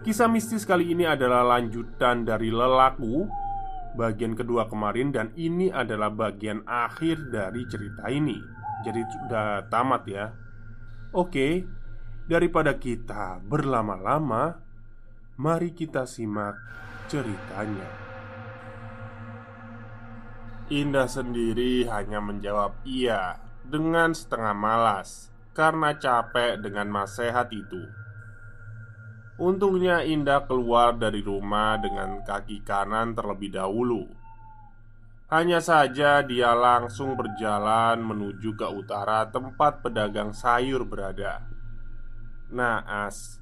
Kisah mistis kali ini adalah lanjutan dari lelaku Bagian kedua kemarin dan ini adalah bagian akhir dari cerita ini. Jadi sudah tamat ya. Oke Daripada kita berlama-lama Mari kita simak ceritanya. Indah sendiri hanya menjawab iya Dengan setengah malas Karena capek dengan nasihat itu Untungnya Indah keluar dari rumah dengan kaki kanan terlebih dahulu. Hanya saja dia langsung berjalan menuju ke utara tempat pedagang sayur berada. Naas,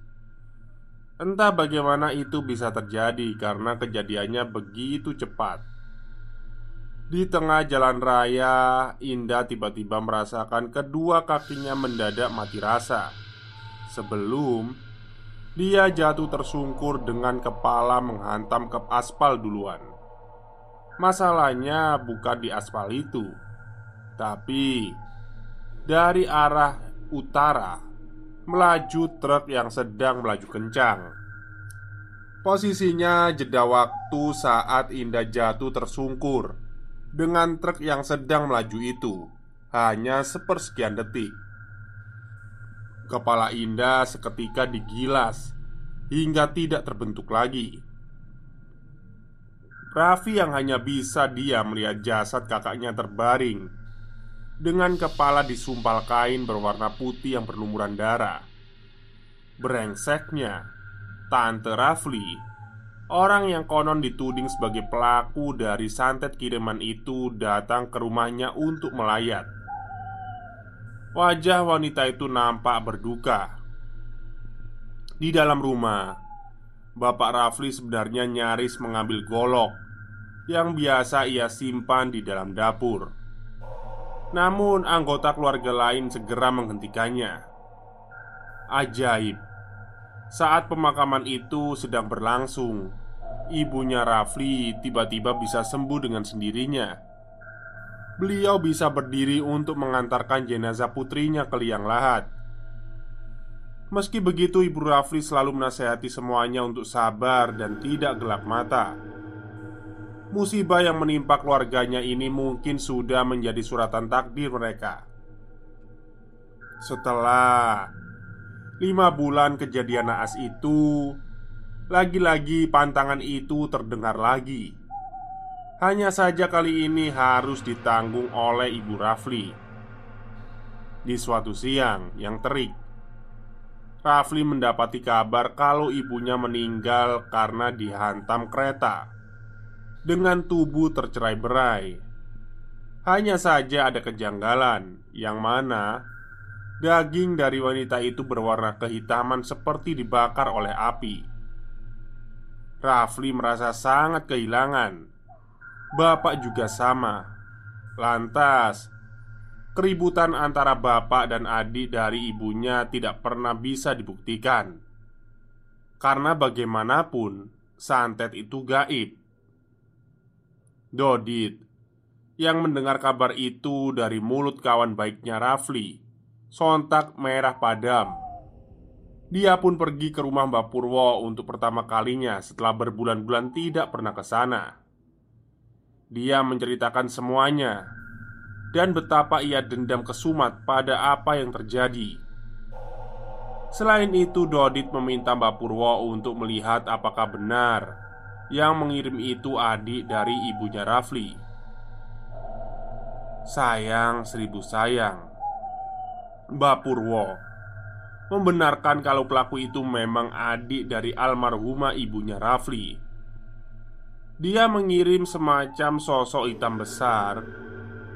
entah bagaimana itu bisa terjadi karena kejadiannya begitu cepat. Di tengah jalan raya, Indah tiba-tiba merasakan kedua kakinya mendadak mati rasa. Sebelum dia jatuh tersungkur dengan kepala menghantam ke aspal duluan. Masalahnya bukan di aspal itu, tapi dari arah utara melaju truk yang sedang melaju kencang. Posisinya jeda waktu saat Indah jatuh tersungkur dengan truk yang sedang melaju itu hanya sepersekian detik. Kepala Indah seketika digilas hingga tidak terbentuk lagi. Raffi yang hanya bisa dia melihat jasad kakaknya terbaring dengan kepala disumpal kain berwarna putih yang berlumuran darah. Brengseknya, Tante Rafli, orang yang konon dituding sebagai pelaku dari santet kiriman itu datang ke rumahnya untuk melayat. Wajah wanita itu nampak berduka. Di dalam rumah, Bapak Rafli sebenarnya nyaris mengambil golok yang biasa ia simpan di dalam dapur. Namun, anggota keluarga lain segera menghentikannya. Ajaib, saat pemakaman itu sedang berlangsung, ibunya Rafli tiba-tiba bisa sembuh dengan sendirinya beliau bisa berdiri untuk mengantarkan jenazah putrinya ke liang lahat. Meski begitu, Ibu Rafli selalu menasehati semuanya untuk sabar dan tidak gelap mata. Musibah yang menimpa keluarganya ini mungkin sudah menjadi suratan takdir mereka. Setelah lima bulan kejadian naas itu, lagi-lagi pantangan itu terdengar lagi. Hanya saja kali ini harus ditanggung oleh Ibu Rafli. Di suatu siang yang terik Rafli mendapati kabar kalau ibunya meninggal karena dihantam kereta Dengan tubuh tercerai berai Hanya saja ada kejanggalan Yang mana Daging dari wanita itu berwarna kehitaman seperti dibakar oleh api. Rafli merasa sangat kehilangan Bapak juga sama. Lantas, keributan antara bapak dan adik dari ibunya tidak pernah bisa dibuktikan. Karena bagaimanapun, santet itu gaib. Dodit yang mendengar kabar itu dari mulut kawan baiknya Rafli sontak merah padam. Dia pun pergi ke rumah Mbak Purwo untuk pertama kalinya setelah berbulan-bulan tidak pernah ke sana. Dia menceritakan semuanya dan betapa ia dendam kesumat pada apa yang terjadi. Selain itu, Dodit meminta Mbak Purwo untuk melihat apakah benar yang mengirim itu adik dari ibunya Rafli. Sayang seribu sayang, Mbak Purwo membenarkan kalau pelaku itu memang adik dari almarhumah ibunya Rafli. Dia mengirim semacam sosok hitam besar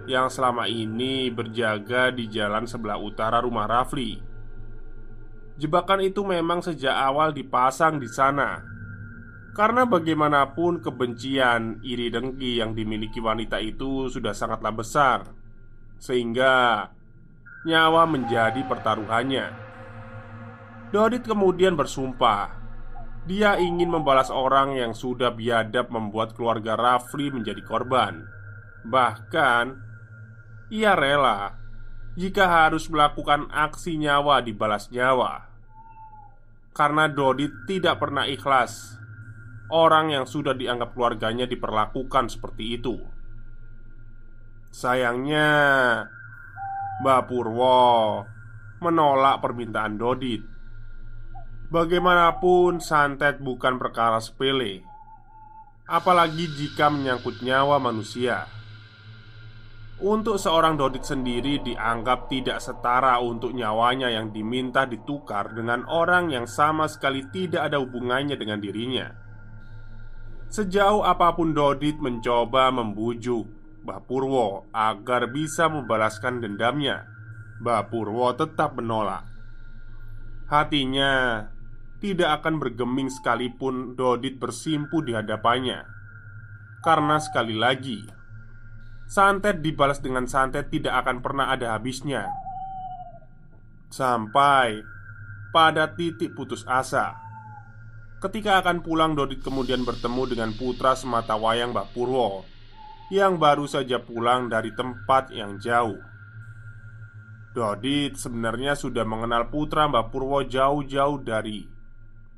yang selama ini berjaga di jalan sebelah utara rumah Rafli. Jebakan itu memang sejak awal dipasang di sana karena bagaimanapun kebencian, iri dengki yang dimiliki wanita itu sudah sangatlah besar Sehingga nyawa menjadi pertaruhannya. Dodit kemudian bersumpah dia ingin membalas orang yang sudah biadab membuat keluarga Rafli menjadi korban. Bahkan, ia rela jika harus melakukan aksi nyawa dibalas nyawa. Karena Dodit tidak pernah ikhlas orang yang sudah dianggap keluarganya diperlakukan seperti itu. Sayangnya, Mbak Purwo menolak permintaan Dodit. Bagaimanapun, santet bukan perkara sepele, apalagi jika menyangkut nyawa manusia. Untuk seorang Dodit sendiri dianggap tidak setara untuk nyawanya yang diminta ditukar dengan orang yang sama sekali tidak ada hubungannya dengan dirinya. Sejauh apa pun Dodit mencoba membujuk Mbah Purwo agar bisa membalaskan dendamnya Mbah Purwo tetap menolak Hatinya tidak akan bergeming sekalipun Dodit bersimpu di hadapannya. Karena sekali lagi Santet dibalas dengan santet tidak akan pernah ada habisnya. Sampai pada titik putus asa. Ketika akan pulang Dodit kemudian bertemu dengan putra semata wayang Mbak Purwo yang baru saja pulang dari tempat yang jauh. Dodit sebenarnya sudah mengenal putra Mbak Purwo jauh-jauh dari,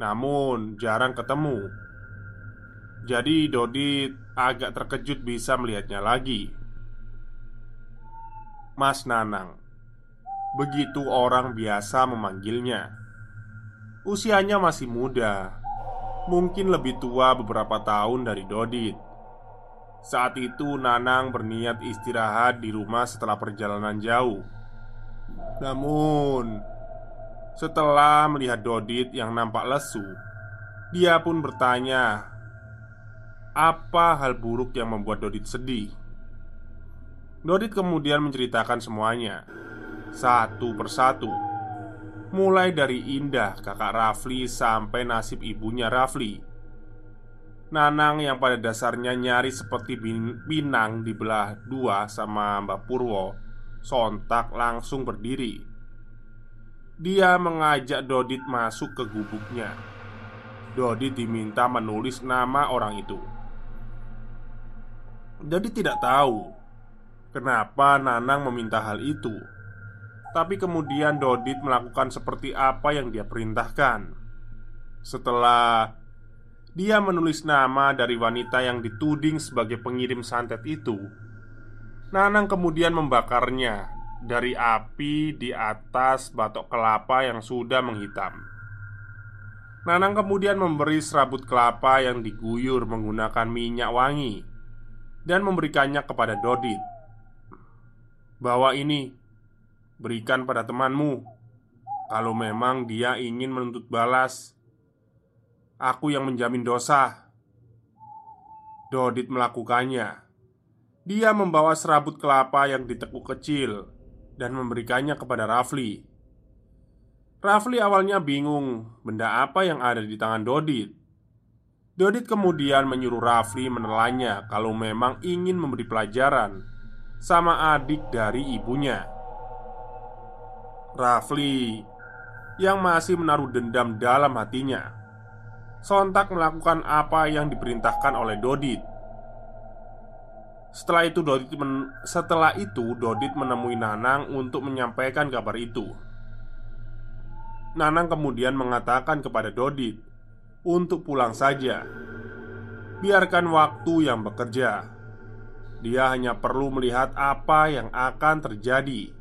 namun jarang ketemu. Jadi Dodit agak terkejut bisa melihatnya lagi. Mas Nanang, begitu orang biasa memanggilnya. Usianya masih muda, mungkin lebih tua beberapa tahun dari Dodit. Saat itu Nanang berniat istirahat di rumah setelah perjalanan jauh Namun Setelah melihat Dodit yang nampak lesu Dia pun bertanya Apa hal buruk yang membuat Dodit sedih? Dodit kemudian menceritakan semuanya Satu persatu. Mulai dari Indah kakak Rafli sampai nasib ibunya Rafli. Nanang yang pada dasarnya nyari seperti pinang dibelah dua sama Mbak Purwo Sontak langsung berdiri Dia mengajak Dodit masuk ke gubuknya. Dodit diminta menulis nama orang itu. Dodit tidak tahu Kenapa Nanang meminta hal itu. Tapi kemudian Dodit melakukan seperti apa yang dia perintahkan. Setelah dia menulis nama dari wanita yang dituding sebagai pengirim santet itu. Nanang kemudian membakarnya dari api di atas batok kelapa yang sudah menghitam. Nanang kemudian memberi serabut kelapa yang diguyur menggunakan minyak wangi dan memberikannya kepada Dodit. Bawa ini, berikan pada temanmu. Kalau memang dia ingin menuntut balas, Aku yang menjamin dosa Dodit melakukannya Dia membawa serabut kelapa yang ditekuk kecil Dan memberikannya kepada Rafli Rafli awalnya bingung Benda apa yang ada di tangan Dodit Dodit kemudian menyuruh Rafli menelannya Kalau memang ingin memberi pelajaran sama adik dari ibunya. Rafli yang masih menaruh dendam dalam hatinya sontak melakukan apa yang diperintahkan oleh Dodit. Setelah itu Dodit men setelah itu Dodit menemui Nanang untuk menyampaikan kabar itu. Nanang kemudian mengatakan kepada Dodit untuk pulang saja. Biarkan waktu yang bekerja. Dia hanya perlu melihat apa yang akan terjadi.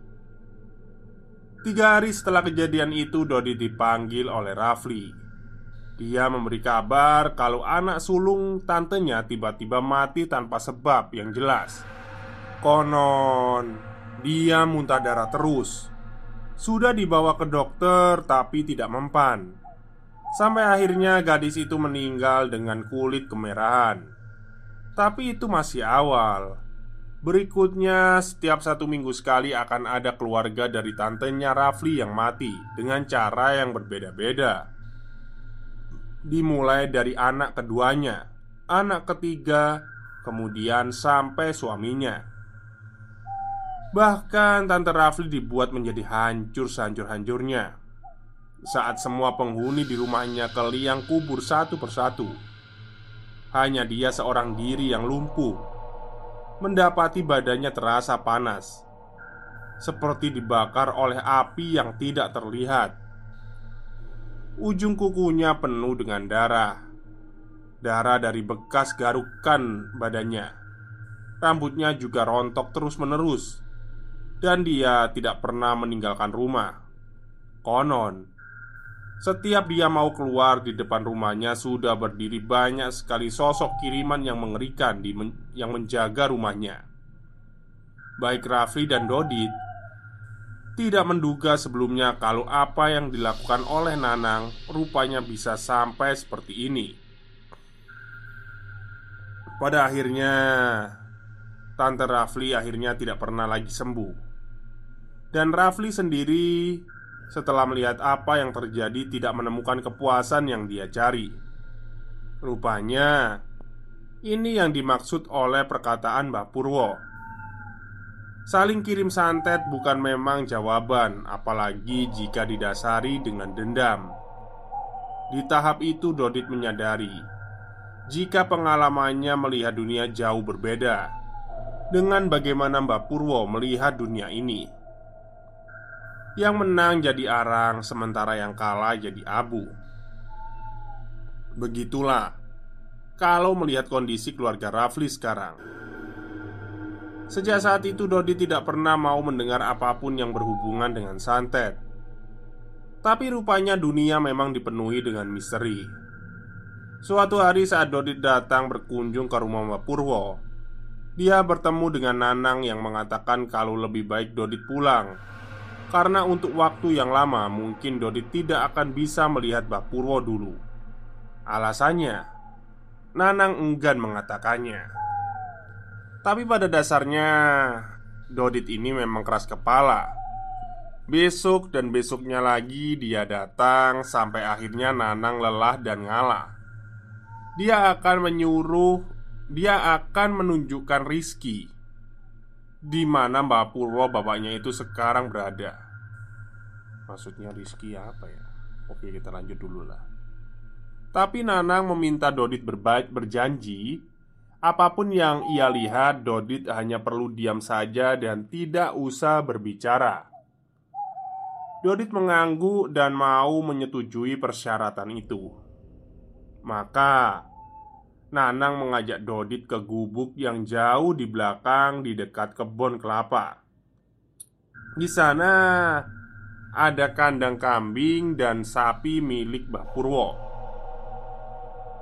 Tiga hari setelah kejadian itu, Dodit dipanggil oleh Rafli. Dia memberi kabar kalau anak sulung tantenya tiba-tiba mati tanpa sebab yang jelas. Konon, dia muntah darah terus. Sudah dibawa ke dokter tapi tidak mempan. Sampai akhirnya gadis itu meninggal dengan kulit kemerahan. Tapi itu masih awal. Berikutnya setiap satu minggu sekali akan ada keluarga dari tantenya Rafli yang mati Dengan cara yang berbeda-beda Dimulai dari anak keduanya Anak ketiga Kemudian sampai suaminya. Bahkan Tante Rafli dibuat menjadi hancur sehancur-hancurnya Saat semua penghuni di rumahnya ke liang kubur satu persatu Hanya dia seorang diri yang lumpuh Mendapati badannya terasa panas Seperti dibakar oleh api yang tidak terlihat Ujung kukunya penuh dengan darah Darah dari bekas garukan badannya Rambutnya juga rontok terus-menerus dan dia tidak pernah meninggalkan rumah. Konon, setiap dia mau keluar di depan rumahnya sudah berdiri banyak sekali sosok kiriman yang mengerikan di men yang menjaga rumahnya. Baik Rafli dan Dodit tidak menduga sebelumnya kalau apa yang dilakukan oleh Nanang rupanya bisa sampai seperti ini. Pada akhirnya, Tante Rafli akhirnya tidak pernah lagi sembuh. Dan Rafli sendiri setelah melihat apa yang terjadi tidak menemukan kepuasan yang dia cari. Rupanya ini yang dimaksud oleh perkataan Mbak Purwo. Saling kirim santet bukan memang jawaban, apalagi jika didasari dengan dendam. Di tahap itu, Dodit menyadari jika pengalamannya melihat dunia jauh berbeda dengan bagaimana Mbak Purwo melihat dunia ini. Yang menang jadi arang, sementara yang kalah jadi abu. Begitulah kalau melihat kondisi keluarga Rafli sekarang. Sejak saat itu, Dodi tidak pernah mau mendengar apa pun yang berhubungan dengan santet. Tapi rupanya dunia memang dipenuhi dengan misteri. Suatu hari saat Dodit datang berkunjung ke rumah Mbak Purwo Dia bertemu dengan Nanang yang mengatakan kalau lebih baik Dodit pulang karena untuk waktu yang lama mungkin Dodit tidak akan bisa melihat Mbak Purwo dulu Alasannya Nanang enggan mengatakannya Tapi pada dasarnya Dodit ini memang keras kepala Besok dan besoknya lagi dia datang Sampai akhirnya Nanang lelah dan ngalah Dia akan menyuruh Dia akan menunjukkan Rizky di mana Mbak Purwo bapaknya itu sekarang berada. Maksudnya Rizky apa ya? Oke kita lanjut dulu lah Tapi Nanang meminta Dodit berbaik berjanji Apa pun yang ia lihat Dodit hanya perlu diam saja dan tidak usah berbicara Dodit mengangguk dan mau menyetujui persyaratan itu Maka Nanang mengajak Dodit ke gubuk yang jauh di belakang di dekat kebun kelapa. Di sana ada kandang kambing dan sapi milik Mbah Purwo.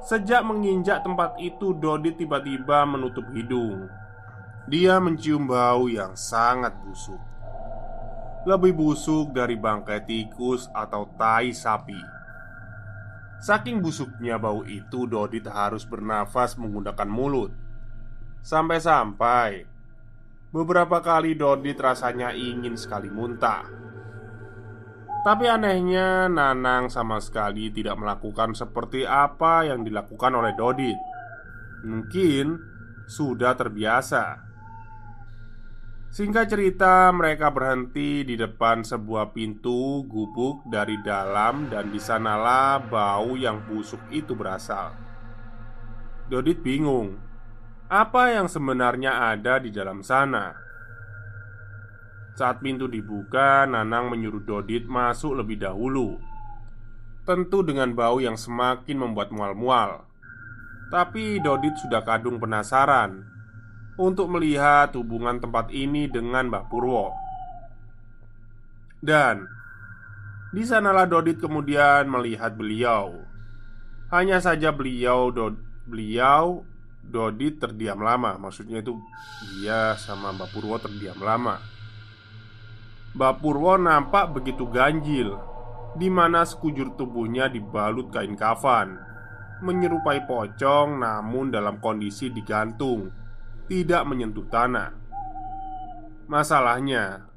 Sejak menginjak tempat itu, Dodi tiba-tiba menutup hidung. Dia mencium bau yang sangat busuk. Lebih busuk dari bangkai tikus atau tai sapi. Saking busuknya bau itu, Dodit harus bernafas menggunakan mulut. Sampai-sampai beberapa kali Dodit rasanya ingin sekali muntah. Tapi anehnya Nanang sama sekali tidak melakukan seperti apa yang dilakukan oleh Dodit Mungkin sudah terbiasa Singkat cerita, mereka berhenti di depan sebuah pintu gubuk dari dalam dan di sanalah bau yang busuk itu berasal. Dodit bingung, apa yang sebenarnya ada di dalam sana? Saat pintu dibuka, Nanang menyuruh Dodit masuk lebih dahulu. Tentu dengan bau yang semakin membuat mual-mual. Tapi Dodit sudah kadung penasaran untuk melihat hubungan tempat ini dengan Mbah Purwo. Dan di sanalah Dodit kemudian melihat beliau. Hanya saja beliau do, beliau Dodit terdiam lama. Maksudnya itu dia sama Mbak Purwo terdiam lama. Mbak Purwo nampak begitu ganjil di mana sekujur tubuhnya dibalut kain kafan menyerupai pocong namun dalam kondisi digantung tidak menyentuh tanah. Masalahnya,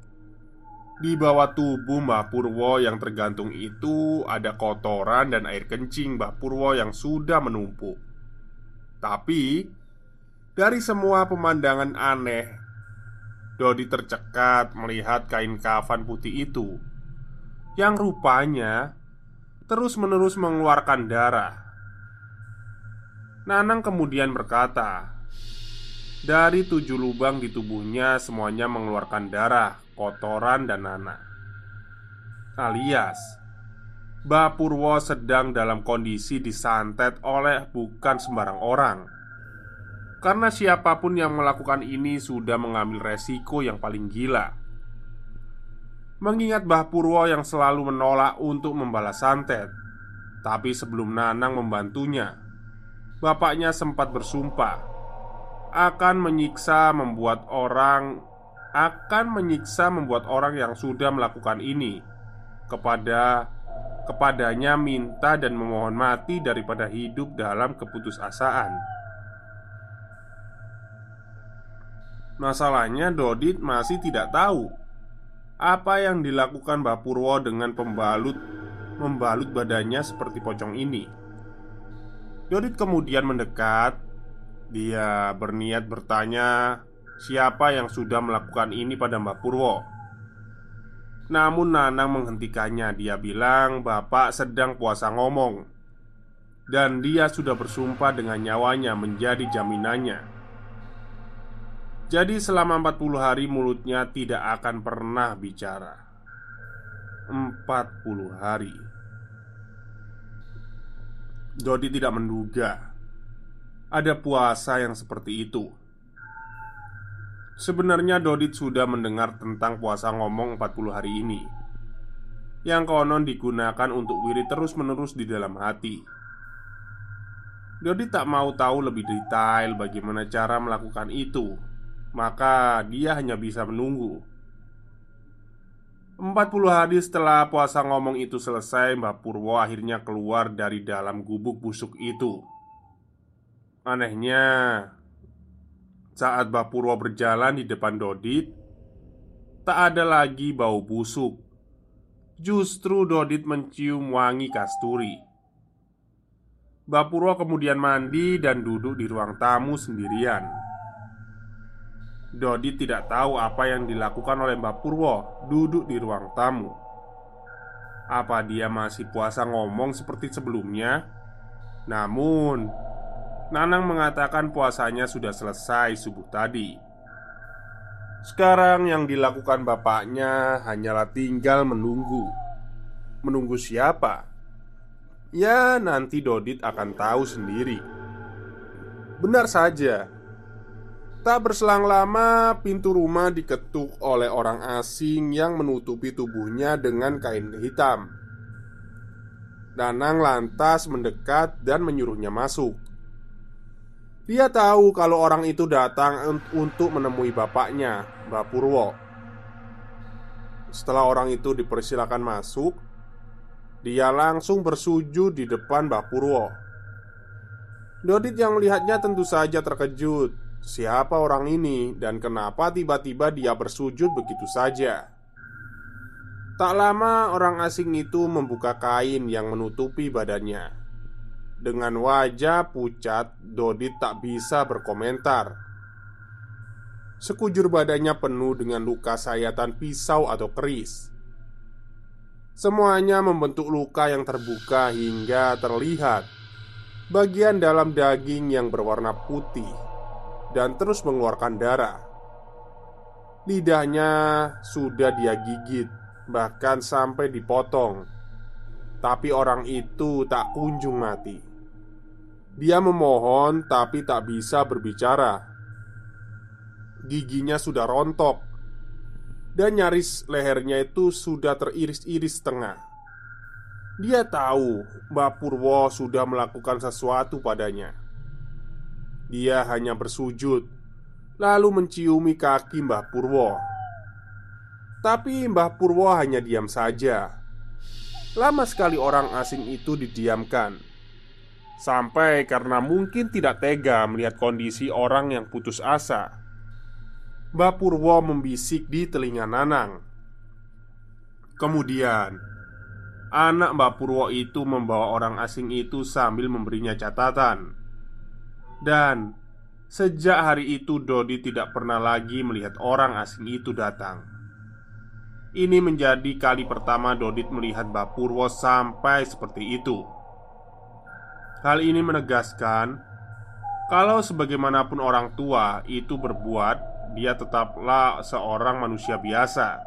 di bawah tubuh Mbah Purwo yang tergantung itu ada kotoran dan air kencing Mbah Purwo yang sudah menumpuk. Tapi, dari semua pemandangan aneh, Dodi tercekat melihat kain kafan putih itu yang rupanya terus-menerus mengeluarkan darah. Nanang kemudian berkata, dari tujuh lubang di tubuhnya semuanya mengeluarkan darah, kotoran, dan nanah Alias Bapurwo sedang dalam kondisi disantet oleh bukan sembarang orang Karena siapa pun yang melakukan ini sudah mengambil resiko yang paling gila Mengingat Mbah Purwo yang selalu menolak untuk membalas santet Tapi sebelum Nanang membantunya Bapaknya sempat bersumpah akan menyiksa membuat orang akan menyiksa membuat orang yang sudah melakukan ini kepada kepadanya minta dan memohon mati daripada hidup dalam keputusasaan. Masalahnya Dodit masih tidak tahu apa yang dilakukan Mbak Purwo dengan pembalut membalut badannya seperti pocong ini. Dodit kemudian mendekat dia berniat bertanya siapa yang sudah melakukan ini pada Mbak Purwo. Namun Nanang menghentikannya. Dia bilang, "Bapak sedang puasa ngomong." Dan dia sudah bersumpah dengan nyawanya menjadi jaminannya. Jadi selama 40 hari mulutnya tidak akan pernah bicara. 40 hari. Dodi tidak menduga ada puasa yang seperti itu. Sebenarnya Dodit sudah mendengar tentang puasa ngomong 40 hari ini Yang konon digunakan untuk wirid terus-menerus di dalam hati Dodit tak mau tahu lebih detail bagaimana cara melakukan itu Maka dia hanya bisa menunggu 40 hari setelah puasa ngomong itu selesai Mbak Purwo akhirnya keluar dari dalam gubuk busuk itu Anehnya, saat Bapurwo berjalan di depan Dodit, tak ada lagi bau busuk. Justru Dodit mencium wangi kasturi. Bapurwo kemudian mandi dan duduk di ruang tamu sendirian. Dodit tidak tahu apa yang dilakukan oleh Mbak Purwo duduk di ruang tamu. Apa dia masih puasa ngomong seperti sebelumnya? Namun, Nanang mengatakan puasanya sudah selesai subuh tadi. Sekarang yang dilakukan bapaknya hanyalah tinggal menunggu. Menunggu siapa? Ya, nanti Dodit akan tahu sendiri. Benar saja, tak berselang lama pintu rumah diketuk oleh orang asing yang menutupi tubuhnya dengan kain hitam. Nanang lantas mendekat dan menyuruhnya masuk. Dia tahu kalau orang itu datang untuk menemui bapaknya, Mbak Purwo. Setelah orang itu dipersilakan masuk, dia langsung bersujud di depan Mbak Purwo. Dodit yang melihatnya tentu saja terkejut. Siapa orang ini dan kenapa tiba-tiba dia bersujud begitu saja? Tak lama orang asing itu membuka kain yang menutupi badannya. Dengan wajah pucat, Dodit tak bisa berkomentar. Sekujur badannya penuh dengan luka sayatan pisau atau keris. Semuanya membentuk luka yang terbuka hingga terlihat bagian dalam daging yang berwarna putih dan terus mengeluarkan darah. Lidahnya sudah dia gigit, bahkan sampai dipotong. Tapi orang itu tak kunjung mati. Dia memohon, tapi tak bisa berbicara. Giginya sudah rontok, dan nyaris lehernya itu sudah teriris-iris setengah. Dia tahu Mbak Purwo sudah melakukan sesuatu padanya. Dia hanya bersujud, lalu menciumi kaki Mbah Purwo. Tapi Mbah Purwo hanya diam saja. Lama sekali orang asing itu didiamkan Sampai karena mungkin tidak tega melihat kondisi orang yang putus asa Mbah Purwo membisik di telinga Nanang Kemudian Anak Mbah Purwo itu membawa orang asing itu sambil memberinya catatan Dan Sejak hari itu Dodi tidak pernah lagi melihat orang asing itu datang ini menjadi kali pertama Dodit melihat Mbak Purwo sampai seperti itu. Hal ini menegaskan kalau sebagaimanapun orang tua itu berbuat, dia tetaplah seorang manusia biasa.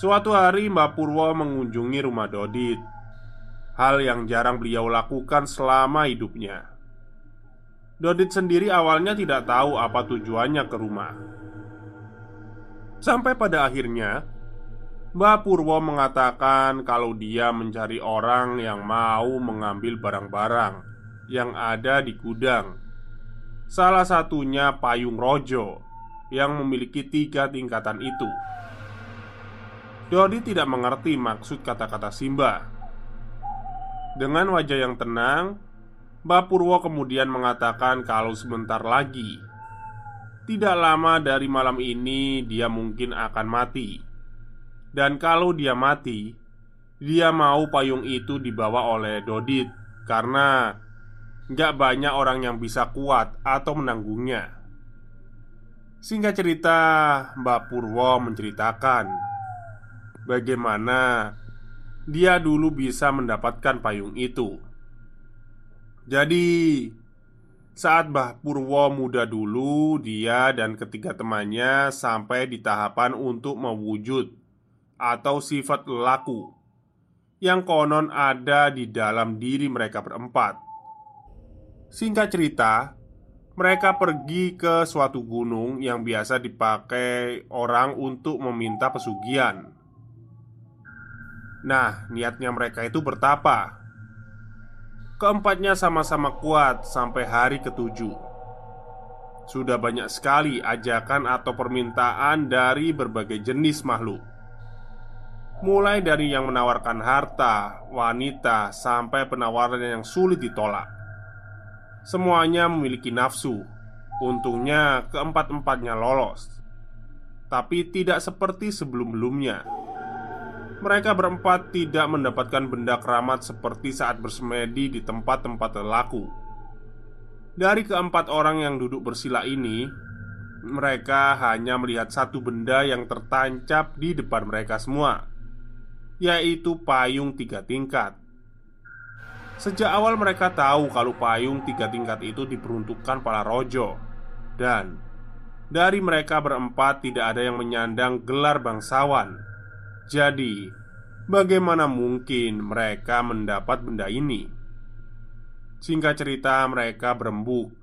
Suatu hari Mbak Purwo mengunjungi rumah Dodit Hal yang jarang beliau lakukan selama hidupnya Dodit sendiri awalnya tidak tahu apa tujuannya ke rumah. Sampai pada akhirnya Mbak Purwo mengatakan kalau dia mencari orang yang mau mengambil barang-barang yang ada di gudang. Salah satunya payung rojo yang memiliki tiga tingkatan itu. Dodi tidak mengerti maksud kata-kata Simba. Dengan wajah yang tenang Mbak Purwo kemudian mengatakan kalau sebentar lagi. Tidak lama dari malam ini dia mungkin akan mati. Dan kalau dia mati Dia mau payung itu dibawa oleh Dodit Karena Gak banyak orang yang bisa kuat atau menanggungnya. Singkat cerita Mbak Purwo menceritakan Bagaimana Dia dulu bisa mendapatkan payung itu Jadi saat Mbah Purwo muda dulu, dia dan ketiga temannya sampai di tahapan untuk mewujud atau sifat laku yang konon ada di dalam diri mereka berempat. Singkat cerita, mereka pergi ke suatu gunung yang biasa dipakai orang untuk meminta pesugihan. Nah, niatnya mereka itu bertapa Keempatnya sama-sama kuat sampai hari ketujuh. Sudah banyak sekali ajakan atau permintaan dari berbagai jenis makhluk, mulai dari yang menawarkan harta, wanita, sampai penawaran yang sulit ditolak. Semuanya memiliki nafsu. Untungnya, keempat-empatnya lolos, tapi tidak seperti sebelum-belumnya. Mereka berempat tidak mendapatkan benda keramat seperti saat bersemedi di tempat-tempat lelaku. Dari keempat orang yang duduk bersila ini, mereka hanya melihat satu benda yang tertancap di depan mereka semua, yaitu payung tiga tingkat. Sejak awal mereka tahu kalau payung tiga tingkat itu diperuntukkan para rojo, dan dari mereka berempat tidak ada yang menyandang gelar bangsawan jadi, bagaimana mungkin mereka mendapat benda ini? Singkat cerita, mereka berembuk.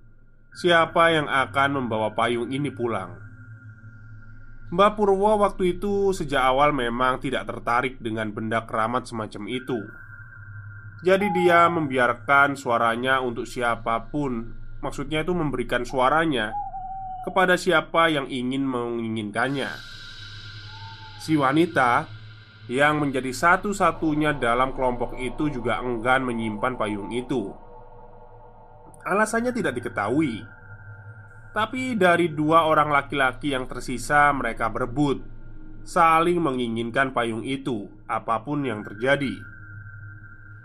Siapa yang akan membawa payung ini pulang? Mbak Purwo waktu itu sejak awal memang tidak tertarik dengan benda keramat semacam itu. Jadi dia membiarkan suaranya untuk siapa pun Maksudnya itu memberikan suaranya Kepada siapa yang ingin menginginkannya Si wanita yang menjadi satu-satunya dalam kelompok itu juga enggan menyimpan payung itu. Alasannya tidak diketahui, tapi dari dua orang laki-laki yang tersisa, mereka berebut, saling menginginkan payung itu, apa pun yang terjadi.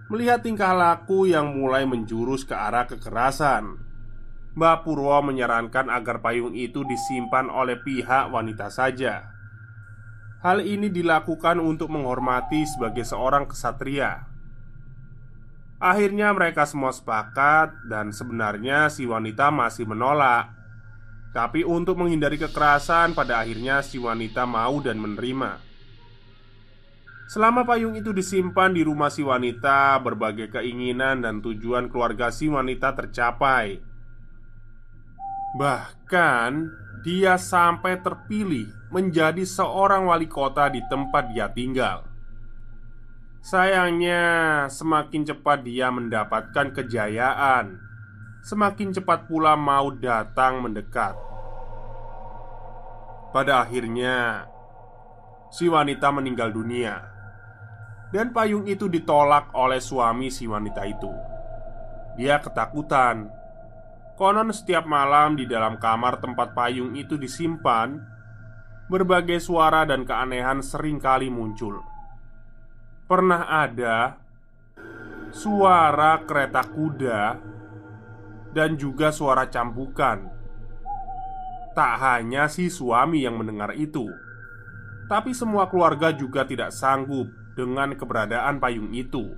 Melihat tingkah laku yang mulai menjurus ke arah kekerasan, Mbak Purwo menyarankan agar payung itu disimpan oleh pihak wanita saja. Hal ini dilakukan untuk menghormati sebagai seorang kesatria. Akhirnya mereka semua sepakat dan sebenarnya si wanita masih menolak. Tapi untuk menghindari kekerasan pada akhirnya si wanita mau dan menerima. Selama payung itu disimpan di rumah si wanita, berbagai keinginan dan tujuan keluarga si wanita tercapai. Bahkan, dia sampai terpilih menjadi seorang wali kota di tempat dia tinggal. Sayangnya, semakin cepat dia mendapatkan kejayaan, semakin cepat pula mau datang mendekat. Pada akhirnya, si wanita meninggal dunia dan payung itu ditolak oleh suami si wanita itu. Dia ketakutan. Konon setiap malam di dalam kamar tempat payung itu disimpan, berbagai suara dan keanehan sering kali muncul. Pernah ada suara kereta kuda dan juga suara cambukan. Tak hanya si suami yang mendengar itu, tapi semua keluarga juga tidak sanggup dengan keberadaan payung itu.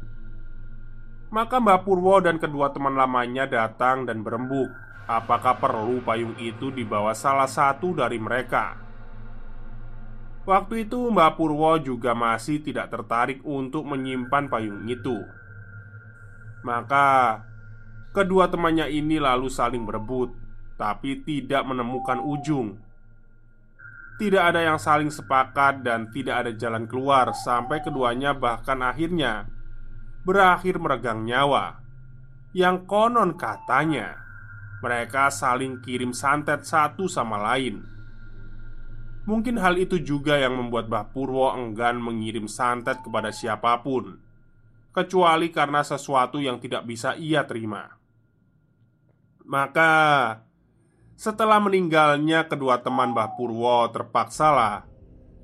Maka Mbak Purwo dan kedua teman lamanya datang dan berembuk Apakah perlu payung itu dibawa salah satu dari mereka Waktu itu Mbak Purwo juga masih tidak tertarik untuk menyimpan payung itu Maka Kedua temannya ini lalu saling berebut Tapi tidak menemukan ujung tidak ada yang saling sepakat dan tidak ada jalan keluar sampai keduanya bahkan akhirnya berakhir meregang nyawa. Yang konon katanya mereka saling kirim santet satu sama lain. Mungkin hal itu juga yang membuat Mbah Purwo enggan mengirim santet kepada siapa pun, kecuali karena sesuatu yang tidak bisa ia terima. Maka, setelah meninggalnya kedua teman Mbah Purwo terpaksalah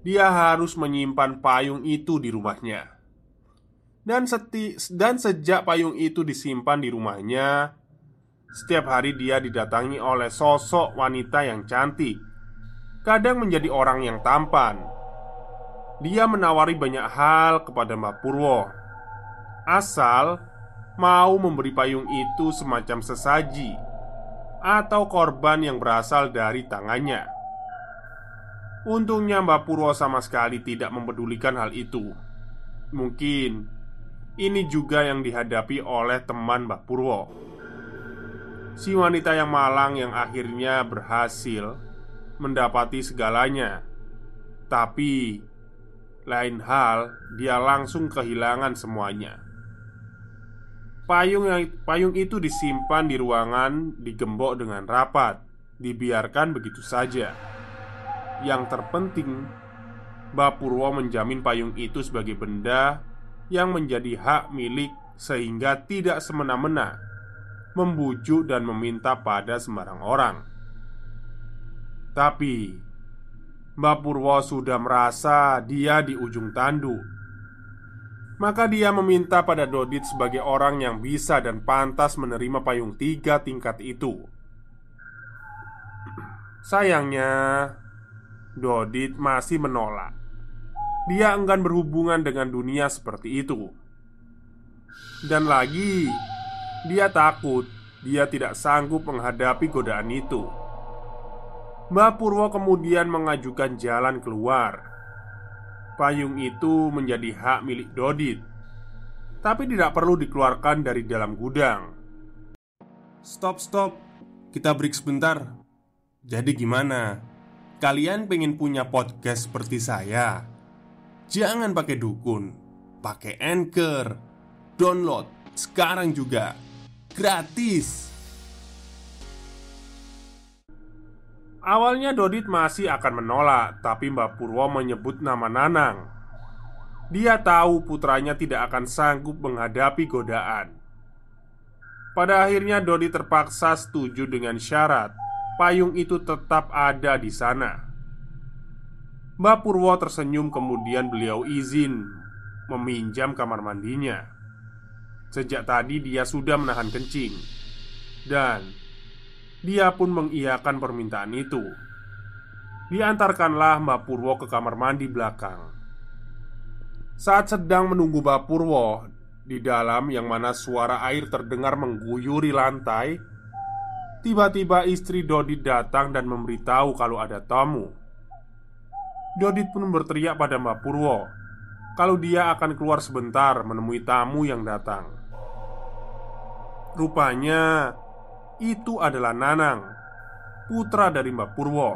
Dia harus menyimpan payung itu di rumahnya. Dan, seti, dan sejak payung itu disimpan di rumahnya Setiap hari dia didatangi oleh sosok wanita yang cantik Kadang menjadi orang yang tampan Dia menawari banyak hal kepada Mbah Purwo Asal mau memberi payung itu semacam sesaji atau korban yang berasal dari tangannya. Untungnya Mbak Purwo sama sekali tidak mempedulikan hal itu. Mungkin ini juga yang dihadapi oleh teman Mbak Purwo. Si wanita yang malang yang akhirnya berhasil mendapati segalanya. Tapi lain hal, dia langsung kehilangan semuanya. Payung yang payung itu disimpan di ruangan digembok dengan rapat, dibiarkan begitu saja. Yang terpenting, Mbak Purwo menjamin payung itu sebagai benda yang menjadi hak milik sehingga tidak semena-mena membujuk dan meminta pada sembarang orang. Tapi Mbak Purwo sudah merasa dia di ujung tanduk maka dia meminta pada Dodit sebagai orang yang bisa dan pantas menerima payung tiga tingkat itu. Sayangnya Dodit masih menolak. Dia enggan berhubungan dengan dunia seperti itu. Dan lagi Dia takut Dia tidak sanggup menghadapi godaan itu Mbak Purwo kemudian mengajukan jalan keluar. Payung itu menjadi hak milik Dodit Tapi tidak perlu dikeluarkan dari dalam gudang. Stop, stop. Kita break sebentar. Jadi gimana? Kalian pengen punya podcast seperti saya? Jangan pakai dukun Pakai anchor. Download sekarang juga. Gratis Awalnya Dodit masih akan menolak, tapi Mbak Purwo menyebut nama Nanang. Dia tahu putranya tidak akan sanggup menghadapi godaan. Pada akhirnya Dodit terpaksa setuju dengan syarat payung itu tetap ada di sana. Mbak Purwo tersenyum kemudian beliau izin meminjam kamar mandinya. Sejak tadi dia sudah menahan kencing Dan Dia pun mengiyakan permintaan itu. Diantarkanlah Mbak Purwo ke kamar mandi belakang. Saat sedang menunggu Mbak Purwo di dalam yang mana suara air terdengar mengguyuri lantai, tiba-tiba istri Dodit datang dan memberitahu kalau ada tamu. Dodit pun berteriak pada Mbak Purwo kalau dia akan keluar sebentar menemui tamu yang datang. Rupanya itu adalah Nanang, putra dari Mbak Purwo.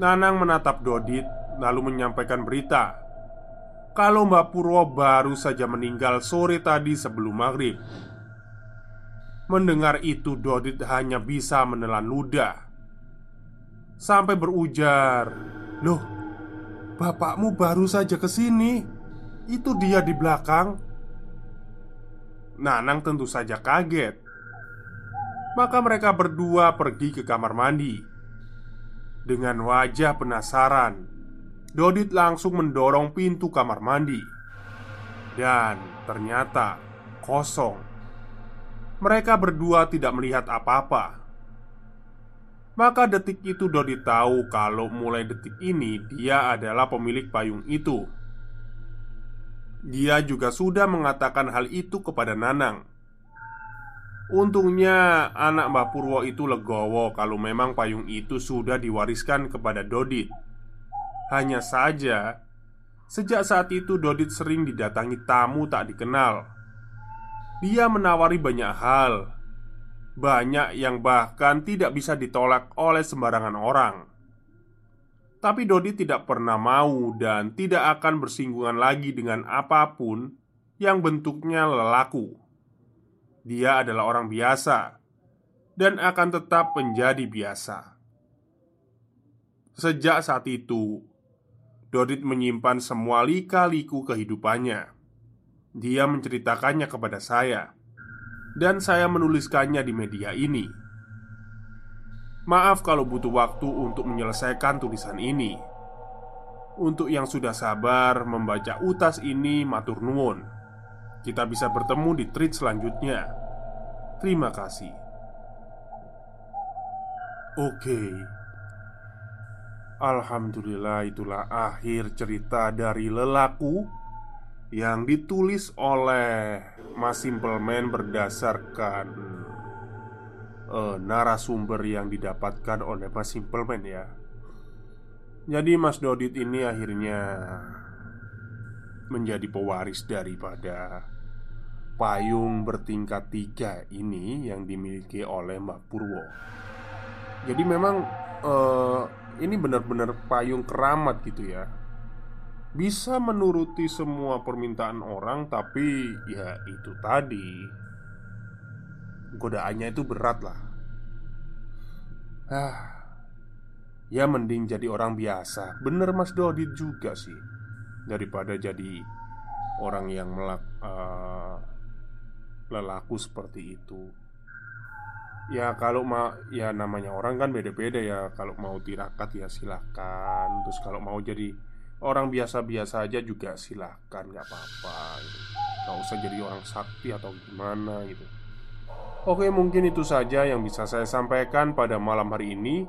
Nanang menatap Dodit lalu menyampaikan berita kalau Mbak Purwo baru saja meninggal sore tadi sebelum maghrib. Mendengar itu Dodit hanya bisa menelan ludah Sampai berujar Loh, bapakmu baru saja ke sini Itu dia di belakang Nanang tentu saja kaget Maka mereka berdua pergi ke kamar mandi dengan wajah penasaran, Dodit langsung mendorong pintu kamar mandi, dan ternyata kosong. Mereka berdua tidak melihat apa-apa. Maka detik itu Dodit tahu kalau mulai detik ini dia adalah pemilik payung itu. Dia juga sudah mengatakan hal itu kepada Nanang. Untungnya anak Mbah Purwo itu legowo kalau memang payung itu sudah diwariskan kepada Dodit. Hanya saja Sejak saat itu Dodit sering didatangi tamu tak dikenal. Dia menawari banyak hal Banyak yang bahkan tidak bisa ditolak oleh sembarangan orang. Tapi Dodit tidak pernah mau dan tidak akan bersinggungan lagi dengan apa pun yang bentuknya lelaku dia adalah orang biasa dan akan tetap menjadi biasa. Sejak saat itu, Dodit menyimpan semua lika-liku kehidupannya. Dia menceritakannya kepada saya, dan saya menuliskannya di media ini. Maaf kalau butuh waktu untuk menyelesaikan tulisan ini. Untuk yang sudah sabar membaca utas ini, matur nuwun. Kita bisa bertemu di tweet selanjutnya. Terima kasih. Oke. Alhamdulillah itulah akhir cerita dari lelaku yang ditulis oleh Mas Simpleman berdasarkan uh, narasumber yang didapatkan oleh Mas Simpleman ya. Jadi Mas Dodit ini akhirnya menjadi pewaris daripada payung bertingkat tiga ini yang dimiliki oleh Mbak Purwo. Jadi memang uh, ini benar-benar payung keramat gitu ya. Bisa menuruti semua permintaan orang, tapi ya itu tadi godaannya itu berat lah. Ah, ya mending jadi orang biasa. Bener Mas Dodit juga sih daripada jadi orang yang melak uh, lelaku seperti itu. Ya kalau mau ya namanya orang kan beda-beda ya Kalau mau tirakat ya silahkan Terus kalau mau jadi orang biasa-biasa aja juga silahkan nggak apa-apa gitu. Gak usah jadi orang sakti atau gimana gitu Oke mungkin itu saja yang bisa saya sampaikan pada malam hari ini